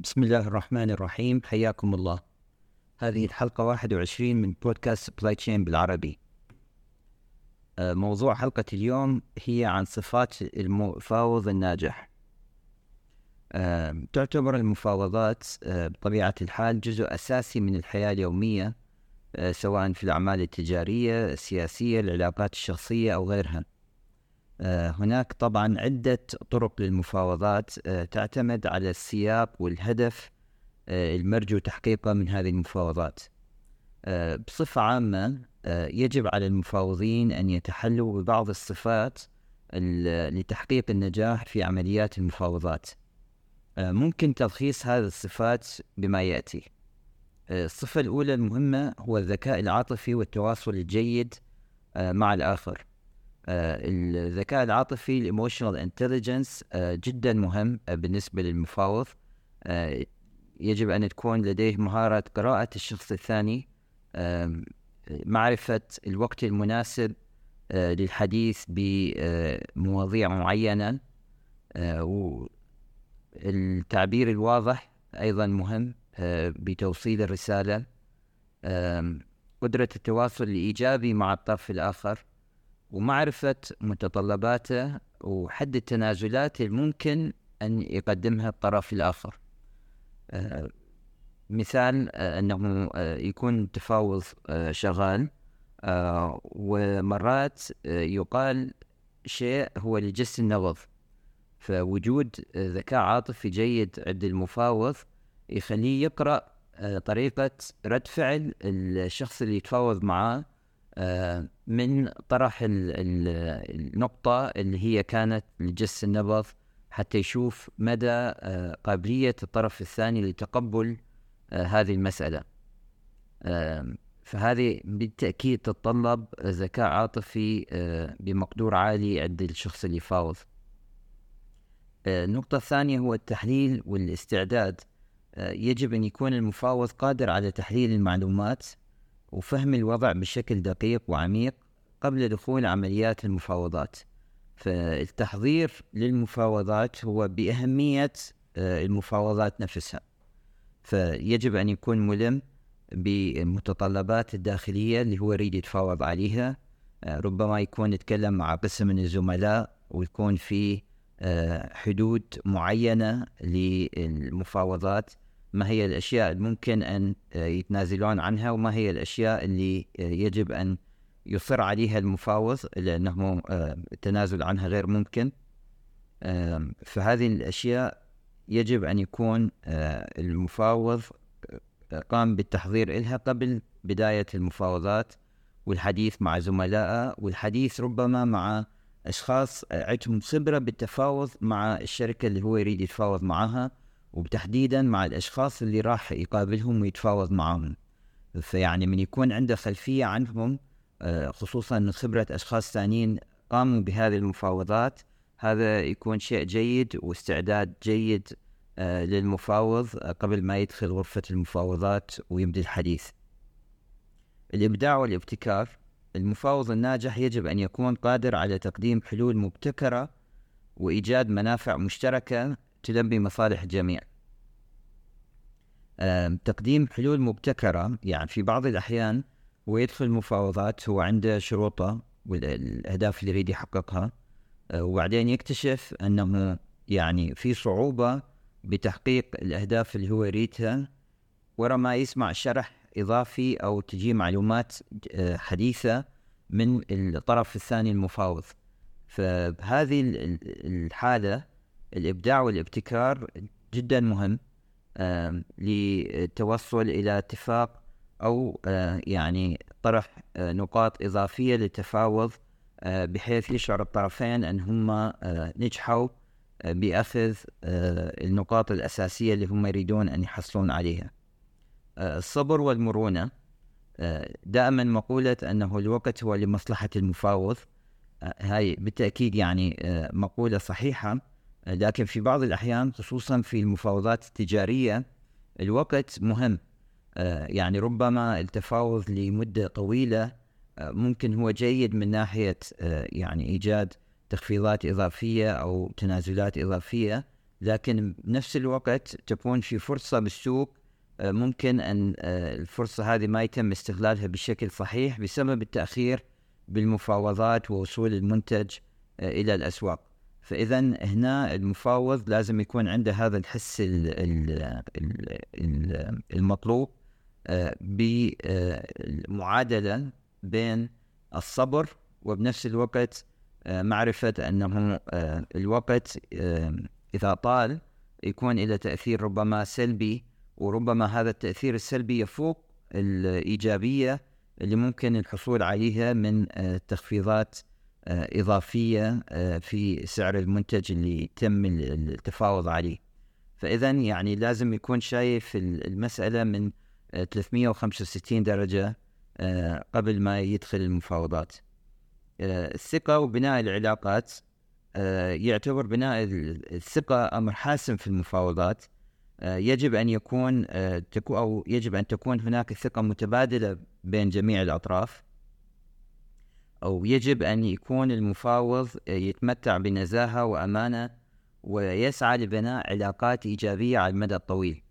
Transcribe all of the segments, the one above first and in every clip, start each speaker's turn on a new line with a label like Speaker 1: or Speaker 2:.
Speaker 1: بسم الله الرحمن الرحيم حياكم الله هذه الحلقة 21 من بودكاست سبلاي تشين بالعربي آه، موضوع حلقة اليوم هي عن صفات المفاوض الناجح آه، تعتبر المفاوضات آه، بطبيعة الحال جزء أساسي من الحياة اليومية سواء في الأعمال التجارية السياسية العلاقات الشخصية أو غيرها هناك طبعا عدة طرق للمفاوضات تعتمد على السياق والهدف المرجو تحقيقه من هذه المفاوضات. بصفة عامة يجب على المفاوضين أن يتحلوا ببعض الصفات لتحقيق النجاح في عمليات المفاوضات. ممكن تلخيص هذه الصفات بما يأتي. الصفة الأولى المهمة هو الذكاء العاطفي والتواصل الجيد مع الآخر. الذكاء العاطفي ال emotional intelligence جدا مهم بالنسبة للمفاوض. يجب أن تكون لديه مهارة قراءة الشخص الثاني معرفة الوقت المناسب آه، للحديث بمواضيع معينة. آه، والتعبير الواضح أيضا مهم آه، بتوصيل الرسالة. قدرة التواصل الإيجابي مع الطرف الآخر. ومعرفة متطلباته وحد التنازلات الممكن أن يقدمها الطرف الآخر. مثال آه، أنه آه، يكون تفاوض آه، شغال ومرات يقال شيء هو لجس النبض فوجود ذكاء عاطفي جيد عند المفاوض يخليه يقرأ طريقة رد فعل الشخص اللي يتفاوض معاه من طرح النقطة اللي هي كانت لجس النبض حتى يشوف مدى قابلية الطرف الثاني لتقبل آه، هذه المسألة. فهذه بالتأكيد تتطلب ذكاء عاطفي آه، بمقدور عالي عند الشخص اللي يفاوض آه، النقطة الثانية هو التحليل والاستعداد. يجب أن يكون المفاوض قادر على تحليل المعلومات. وفهم الوضع بشكل دقيق وعميق قبل دخول عمليات المفاوضات. فالتحضير للمفاوضات هو بأهمية المفاوضات نفسها. فيجب أن يكون ملم بالمتطلبات الداخلية اللي هو يريد يتفاوض عليها. آه، ربما يكون يتكلم مع قسم من الزملاء ويكون في آه، حدود معينة للمفاوضات. ما هي الأشياء الممكن أن آه، يتنازلون عنها وما هي الأشياء اللي يجب أن يصر عليها المفاوض لأنه التنازل عنها غير ممكن. فهذه الأشياء يجب أن يكون آه، المفاوض آه، قام بالتحضير إلها قبل بداية المفاوضات والحديث مع زملائه والحديث ربما مع أشخاص عندهم خبرة بالتفاوض مع الشركة اللي هو يريد يتفاوض معها. وتحديدا مع الأشخاص اللي راح يقابلهم ويتفاوض معهم فيعني من يكون عنده خلفية عنهم آه، خصوصا من خبرة أشخاص ثانيين قاموا بهذه المفاوضات هذا يكون شيء جيد واستعداد جيد آه، للمفاوض آه، قبل ما يدخل غرفة المفاوضات ويبدأ الحديث. الإبداع والابتكار المفاوض الناجح يجب أن يكون قادر على تقديم حلول مبتكرة وإيجاد منافع مشتركة تلبي مصالح الجميع تقديم حلول مبتكرة يعني في بعض الأحيان هو يدخل المفاوضات هو عنده شروطة والأهداف اللي يريد يحققها آه، وبعدين يكتشف أنه يعني في صعوبة بتحقيق الأهداف اللي هو يريدها ورا ما يسمع شرح إضافي أو تجي معلومات آه، حديثة من الطرف الثاني المفاوض. فبهذه الحالة الإبداع والابتكار جدا مهم للتوصل إلى اتفاق أو آه، يعني طرح نقاط إضافية للتفاوض آه، بحيث يشعر الطرفين أن هم آه، نجحوا آه، بأخذ النقاط الأساسية اللي هم يريدون أن يحصلون عليها. الصبر والمرونة دائما مقولة أنه الوقت هو لمصلحة المفاوض هاي بالتأكيد يعني مقولة صحيحة. لكن في بعض الأحيان خصوصا في المفاوضات التجارية الوقت مهم. يعني ربما التفاوض لمدة طويلة ممكن هو جيد من ناحية آه، يعني إيجاد تخفيضات إضافية أو تنازلات إضافية لكن بنفس الوقت تكون في فرصة بالسوق آه، ممكن أن آه، الفرصة هذه ما يتم استغلالها بشكل صحيح بسبب التأخير بالمفاوضات ووصول المنتج آه، إلى الأسواق. فإذا هنا المفاوض لازم يكون عنده هذا الحس المطلوب بمعادلة بين الصبر وبنفس الوقت معرفة أنه الوقت إذا طال يكون إلى تأثير ربما سلبي وربما هذا التأثير السلبي يفوق الإيجابية اللي ممكن الحصول عليها من آه، تخفيضات آه، إضافية آه، في سعر المنتج اللي يتم التفاوض عليه. فإذا يعني لازم يكون شايف المسألة من 365 درجة قبل ما يدخل المفاوضات. الثقة وبناء العلاقات يعتبر بناء الثقة أمر حاسم في المفاوضات. آه، يجب أن يكون آه، أو يجب أن تكون هناك ثقة متبادلة بين جميع الأطراف. أو يجب أن يكون المفاوض آه، يتمتع بنزاهة وأمانة ويسعى لبناء علاقات إيجابية على المدى الطويل.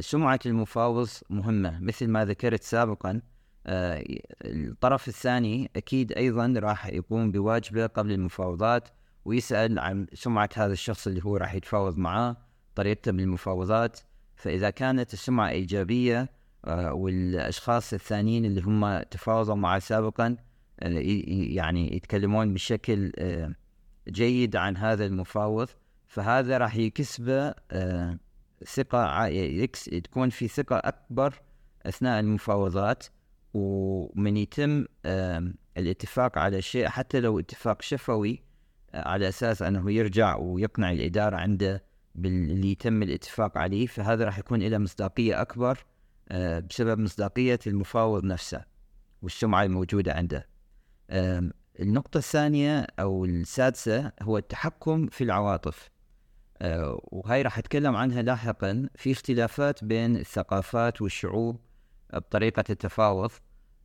Speaker 1: سمعة المفاوض مهمة مثل ما ذكرت سابقا. الطرف الثاني أكيد أيضا راح يقوم بواجبه قبل المفاوضات ويسأل عن سمعة هذا الشخص اللي هو راح يتفاوض معاه طريقته بالمفاوضات. فإذا كانت السمعة إيجابية آه، والأشخاص الثانيين اللي هم تفاوضوا معه سابقا آه، يعني يتكلمون بشكل آه، جيد عن هذا المفاوض فهذا راح يكسبه ثقة تكون في ثقة أكبر أثناء المفاوضات ومن يتم الاتفاق على شيء حتى لو اتفاق شفوي على أساس أنه يرجع ويقنع الإدارة عنده باللي تم الاتفاق عليه فهذا راح يكون له مصداقية أكبر آه، بسبب مصداقية المفاوض نفسه والسمعة الموجودة عنده. النقطة الثانية أو السادسة هو التحكم في العواطف. آه، وهي راح أتكلم عنها لاحقا. في اختلافات بين الثقافات والشعوب بطريقة التفاوض.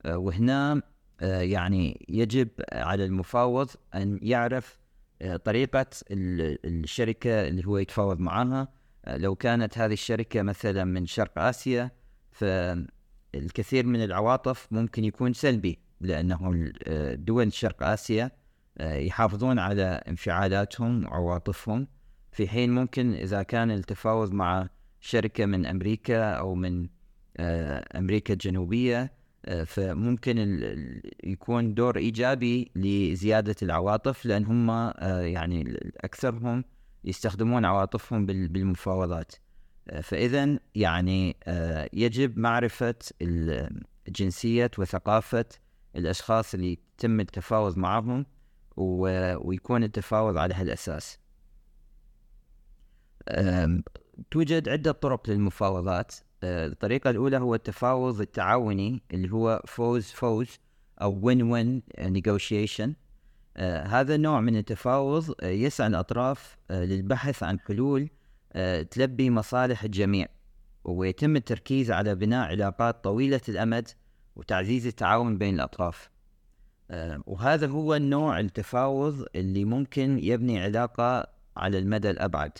Speaker 1: آه، وهنا يعني يجب على المفاوض أن يعرف آه، طريقة الشركة اللي هو يتفاوض معها آه، لو كانت هذه الشركة مثلا من شرق آسيا فالكثير من العواطف ممكن يكون سلبي. لأنه آه، دول شرق آسيا يحافظون على انفعالاتهم وعواطفهم. في حين ممكن إذا كان التفاوض مع شركة من أمريكا أو من أمريكا الجنوبية فممكن يكون دور إيجابي لزيادة العواطف لأن هم آه، يعني أكثرهم يستخدمون عواطفهم بالمفاوضات. آه، فإذا يعني آه، يجب معرفة جنسية وثقافة الأشخاص اللي يتم التفاوض معهم ويكون التفاوض على هالأساس. توجد عدة طرق للمفاوضات. الطريقة الأولى هو التفاوض التعاوني اللي هو فوز فوز أو win win negotiation هذا النوع من التفاوض يسعى الأطراف آه، للبحث عن حلول تلبي مصالح الجميع. ويتم التركيز على بناء علاقات طويلة الأمد وتعزيز التعاون بين الأطراف وهذا هو النوع التفاوض اللي ممكن يبني علاقة على المدى الأبعد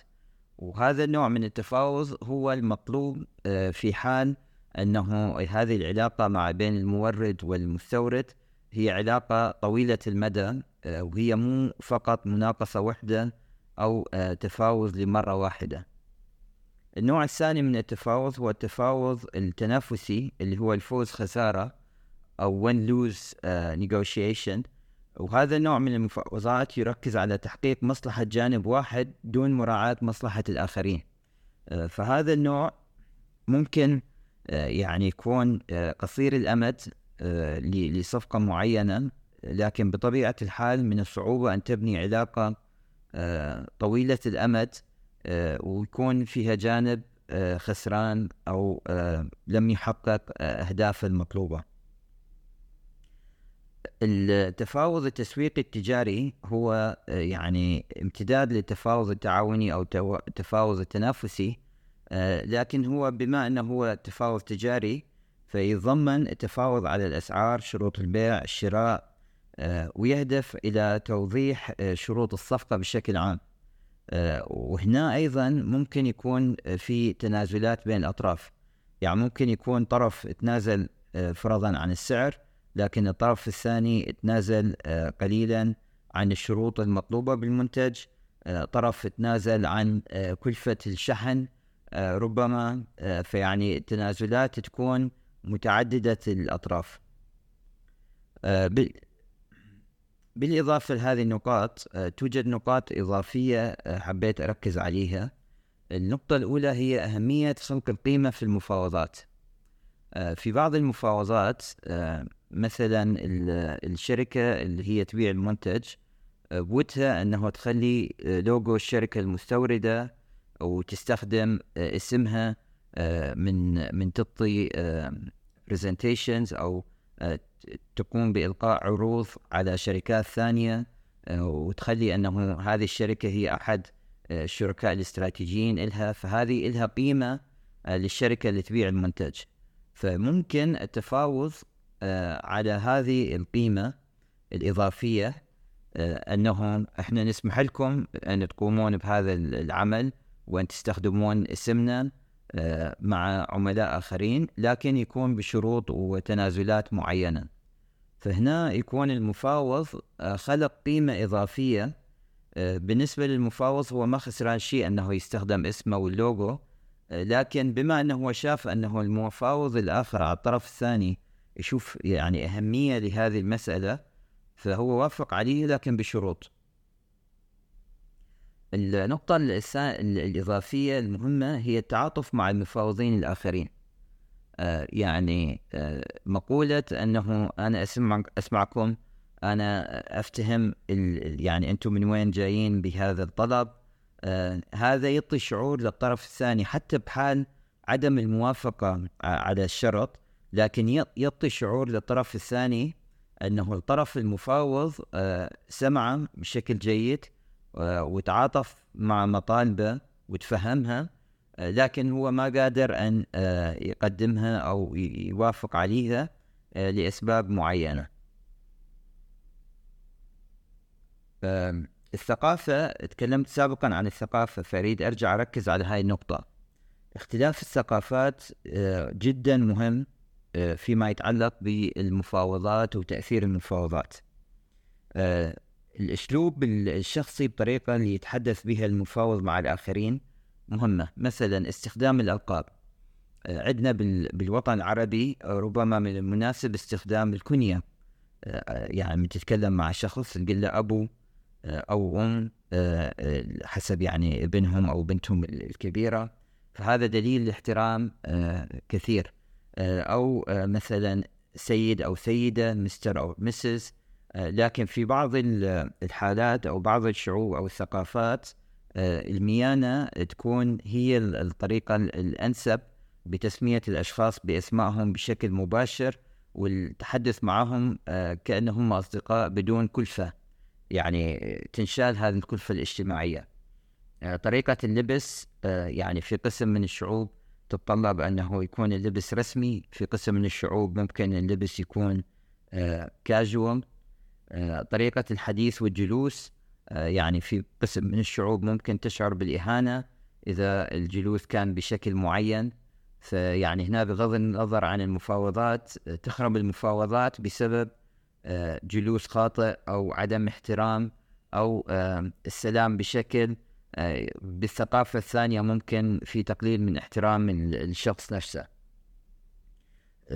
Speaker 1: وهذا النوع من التفاوض هو المطلوب آه، في حال أنه هذه العلاقة مع بين المورد والمستورد هي علاقة طويلة المدى آه، وهي مو فقط مناقصة واحدة أو آه، تفاوض لمرة واحدة. النوع الثاني من التفاوض هو التفاوض التنافسي اللي هو الفوز خسارة أو win lose negotiation. وهذا النوع من المفاوضات يركز على تحقيق مصلحة جانب واحد دون مراعاة مصلحة الآخرين. آه، فهذا النوع ممكن آه، يعني يكون آه، قصير الأمد لصفقة معينة لكن بطبيعة الحال من الصعوبة أن تبني علاقة طويلة الأمد. ويكون فيها جانب خسران أو لم يحقق أهدافه المطلوبة. التفاوض التسويقي التجاري هو آه، يعني امتداد للتفاوض التعاوني أو التفاوض التنافسي آه، لكن هو بما أنه هو تفاوض تجاري فيتضمن التفاوض على الأسعار شروط البيع الشراء ويهدف إلى توضيح شروط الصفقة بشكل عام. وهنا أيضا ممكن يكون في تنازلات بين الأطراف. يعني ممكن يكون طرف تنازل فرضا عن السعر لكن الطرف الثاني تنازل قليلا عن الشروط المطلوبة بالمنتج. طرف تنازل عن كلفة الشحن. ربما فيعني التنازلات تكون متعددة الأطراف. بالإضافة لهذه النقاط توجد نقاط إضافية حبيت أركز عليها. النقطة الأولى هي أهمية خلق القيمة في المفاوضات. في بعض المفاوضات مثلا الشركة اللي هي تبيع المنتج بودها أنه تخلي لوجو الشركة المستوردة وتستخدم اسمها من من تعطي برزنتيشنز أو تقوم بإلقاء عروض على شركات ثانية وتخلي أنه هذه الشركة هي أحد الشركاء الاستراتيجيين إلها. فهذه إلها قيمة للشركة اللي تبيع المنتج. فممكن التفاوض على هذه القيمة الإضافية أنه إحنا نسمح لكم أن تقومون بهذا العمل وأن تستخدمون اسمنا. مع عملاء آخرين لكن يكون بشروط وتنازلات معينة. فهنا يكون المفاوض خلق قيمة إضافية. بالنسبة للمفاوض هو ما خسران شيء أنه يستخدم اسمه واللوجو. لكن بما أنه هو شاف أنه المفاوض الآخر على الطرف الثاني يشوف يعني أهمية لهذه المسألة فهو وافق عليه لكن بشروط. النقطة الإضافية المهمة هي التعاطف مع المفاوضين الآخرين. آه يعني آه مقولة أنه أنا أسمع أسمعكم أنا أفتهم يعني أنتم من وين جايين بهذا الطلب. آه هذا يعطي شعور للطرف الثاني حتى بحال عدم الموافقة على الشرط لكن يعطي شعور للطرف الثاني أنه الطرف المفاوض آه سمع بشكل جيد وتعاطف مع مطالبه وتفهمها لكن هو ما قادر أن يقدمها أو يوافق عليها لأسباب معينة. الثقافة تكلمت سابقا عن الثقافة فأريد أرجع أركز على هاي النقطة. اختلاف الثقافات جدا مهم فيما يتعلق بالمفاوضات وتأثير المفاوضات. الأسلوب الشخصي بطريقة اللي يتحدث بها المفاوض مع الآخرين. مهمة مثلا استخدام الألقاب. آه، عندنا بالوطن العربي ربما من المناسب استخدام الكنية. آه، يعني تتكلم مع شخص تقول له آه، أو أم حسب يعني ابنهم أو بنتهم الكبيرة. فهذا دليل الاحترام كثير. أو مثلا سيد أو سيدة مستر أو مسز آه، لكن في بعض الحالات أو بعض الشعوب أو الثقافات آه، الميانة تكون هي الطريقة الأنسب بتسمية الأشخاص بأسمائهم بشكل مباشر والتحدث معهم آه، كأنهم أصدقاء بدون كلفة يعني تنشال هذه الكلفة الاجتماعية. طريقة اللبس يعني في قسم من الشعوب تتطلب أنه يكون اللبس رسمي في قسم من الشعوب ممكن اللبس يكون كاجوال آه، طريقة الحديث والجلوس آه، يعني في قسم من الشعوب ممكن تشعر بالإهانة إذا الجلوس كان بشكل معين. فيعني هنا بغض النظر عن المفاوضات آه، تخرب المفاوضات بسبب جلوس خاطئ أو عدم احترام أو السلام بشكل بالثقافة الثانية ممكن في تقليل من احترام الشخص نفسه.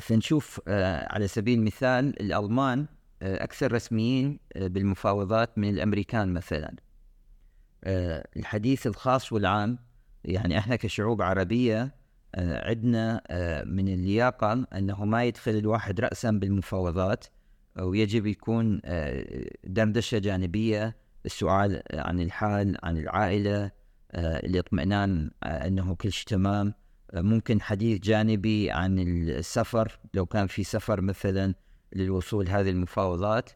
Speaker 1: فنشوف على سبيل المثال الألمان آه، أكثر رسميين آه، بالمفاوضات من الأمريكان مثلا. آه، الحديث الخاص والعام يعني إحنا كشعوب عربية عندنا من اللياقة أنه ما يدخل الواحد رأسا بالمفاوضات ويجب يكون دردشة جانبية السؤال عن الحال عن العائلة الاطمئنان أنه كل شيء تمام. ممكن حديث جانبي عن السفر لو كان في سفر مثلا للوصول هذه المفاوضات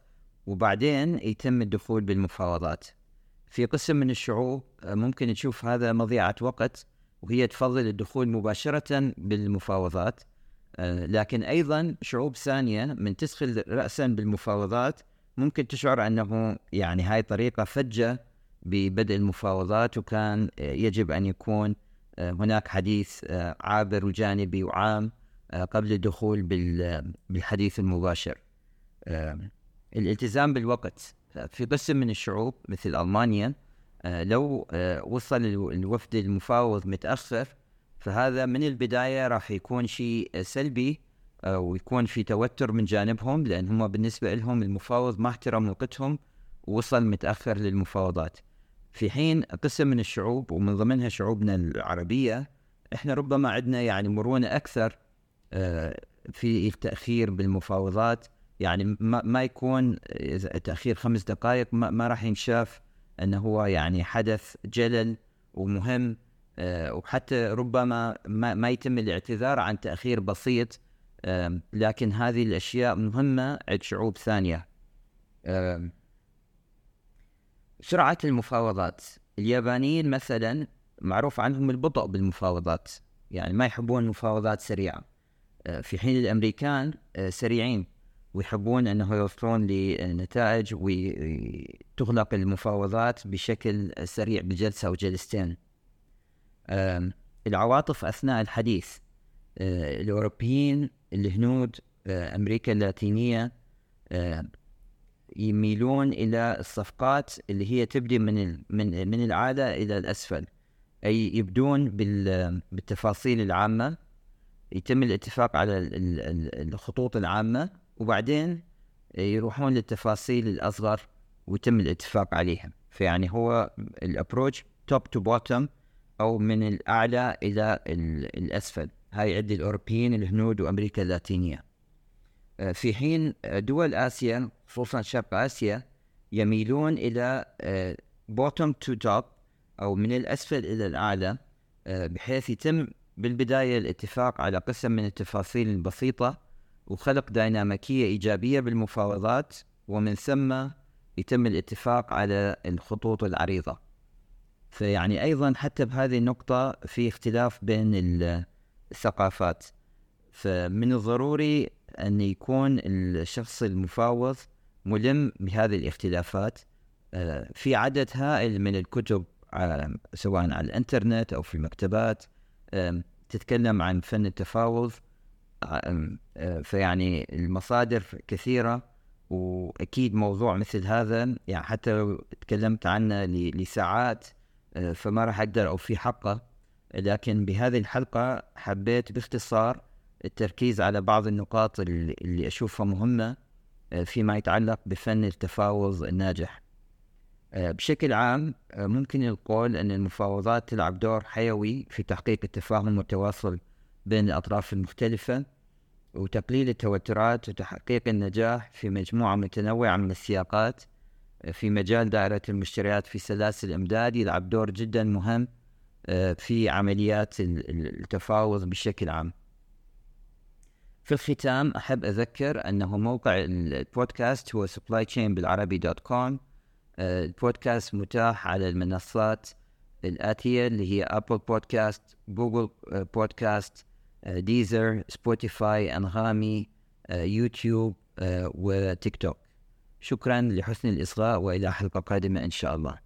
Speaker 1: وبعدين يتم الدخول بالمفاوضات. في قسم من الشعوب آه، ممكن تشوف هذا مضيعة وقت وهي تفضل الدخول مباشرة بالمفاوضات. آه، لكن أيضا شعوب ثانية من تدخل رأسا بالمفاوضات ممكن تشعر أنه يعني هاي طريقة فجة ببدء المفاوضات وكان يجب أن يكون هناك حديث عابر وجانبي وعام. قبل الدخول بالحديث المباشر. الالتزام بالوقت. في قسم من الشعوب مثل ألمانيا لو وصل الوفد المفاوض متأخر فهذا من البداية راح يكون شيء سلبي ويكون في توتر من جانبهم لأن هم بالنسبة لهم المفاوض ما احترم وقتهم ووصل متأخر للمفاوضات. في حين قسم من الشعوب ومن ضمنها شعوبنا العربية إحنا ربما عندنا يعني مرونة أكثر في التأخير بالمفاوضات. يعني ما, ما يكون تأخير خمس دقائق ما, ما راح ينشاف أنه هو يعني حدث جلل ومهم. وحتى ربما ما, ما يتم الاعتذار عن تأخير بسيط. لكن هذه الأشياء مهمة عند شعوب ثانية. سرعة المفاوضات. اليابانيين مثلا معروف عنهم البطء بالمفاوضات. يعني ما يحبون مفاوضات سريعة. في حين الأمريكان سريعين ويحبون أنه يوصلون لنتائج وتغلق المفاوضات بشكل سريع بجلسة أو جلستين. العواطف أثناء الحديث الأوروبيين الهنود أمريكا اللاتينية يميلون إلى الصفقات اللي هي تبدي من من من الاعلى إلى الأسفل أي يبدون بالتفاصيل العامة. يتم الاتفاق على الخطوط العامة وبعدين يروحون للتفاصيل الأصغر ويتم الاتفاق عليها فيعني هو ال approach top to bottom أو من الأعلى إلى الأسفل. هاي عند الأوروبيين الهنود وأمريكا اللاتينية. في حين دول آسيا خصوصا شرق آسيا يميلون إلى bottom to top أو من الأسفل إلى الأعلى بحيث يتم بالبداية الاتفاق على قسم من التفاصيل البسيطة وخلق ديناميكية إيجابية بالمفاوضات ومن ثم يتم الاتفاق على الخطوط العريضة. فيعني أيضا حتى بهذه النقطة في اختلاف بين الثقافات. فمن الضروري أن يكون الشخص المفاوض ملم بهذه الاختلافات آه، في عدد هائل من الكتب سواء على الإنترنت أو في المكتبات تتكلم عن فن التفاوض. آه، فيعني المصادر كثيرة وأكيد موضوع مثل هذا يعني حتى لو تكلمت عنه لساعات آه، فما راح أقدر أوفي حقه لكن بهذه الحلقة حبيت باختصار التركيز على بعض النقاط اللي أشوفها مهمة آه، فيما يتعلق بفن التفاوض الناجح. بشكل عام آه، ممكن القول أن المفاوضات تلعب دور حيوي في تحقيق التفاهم والتواصل بين الأطراف المختلفة وتقليل التوترات وتحقيق النجاح في مجموعة متنوعة من السياقات في مجال دائرة المشتريات في سلاسل الإمداد يلعب دور جدا مهم في عمليات التفاوض بشكل عام. في الختام أحب أذكر أنه موقع البودكاست هو supply chain بالعربي dot com البودكاست متاح على المنصات الآتية اللي هي Apple Podcast Google Podcast Deezer Spotify أنغامي YouTube و TikTok شكرا لحسن الإصغاء وإلى حلقة قادمة إن شاء الله.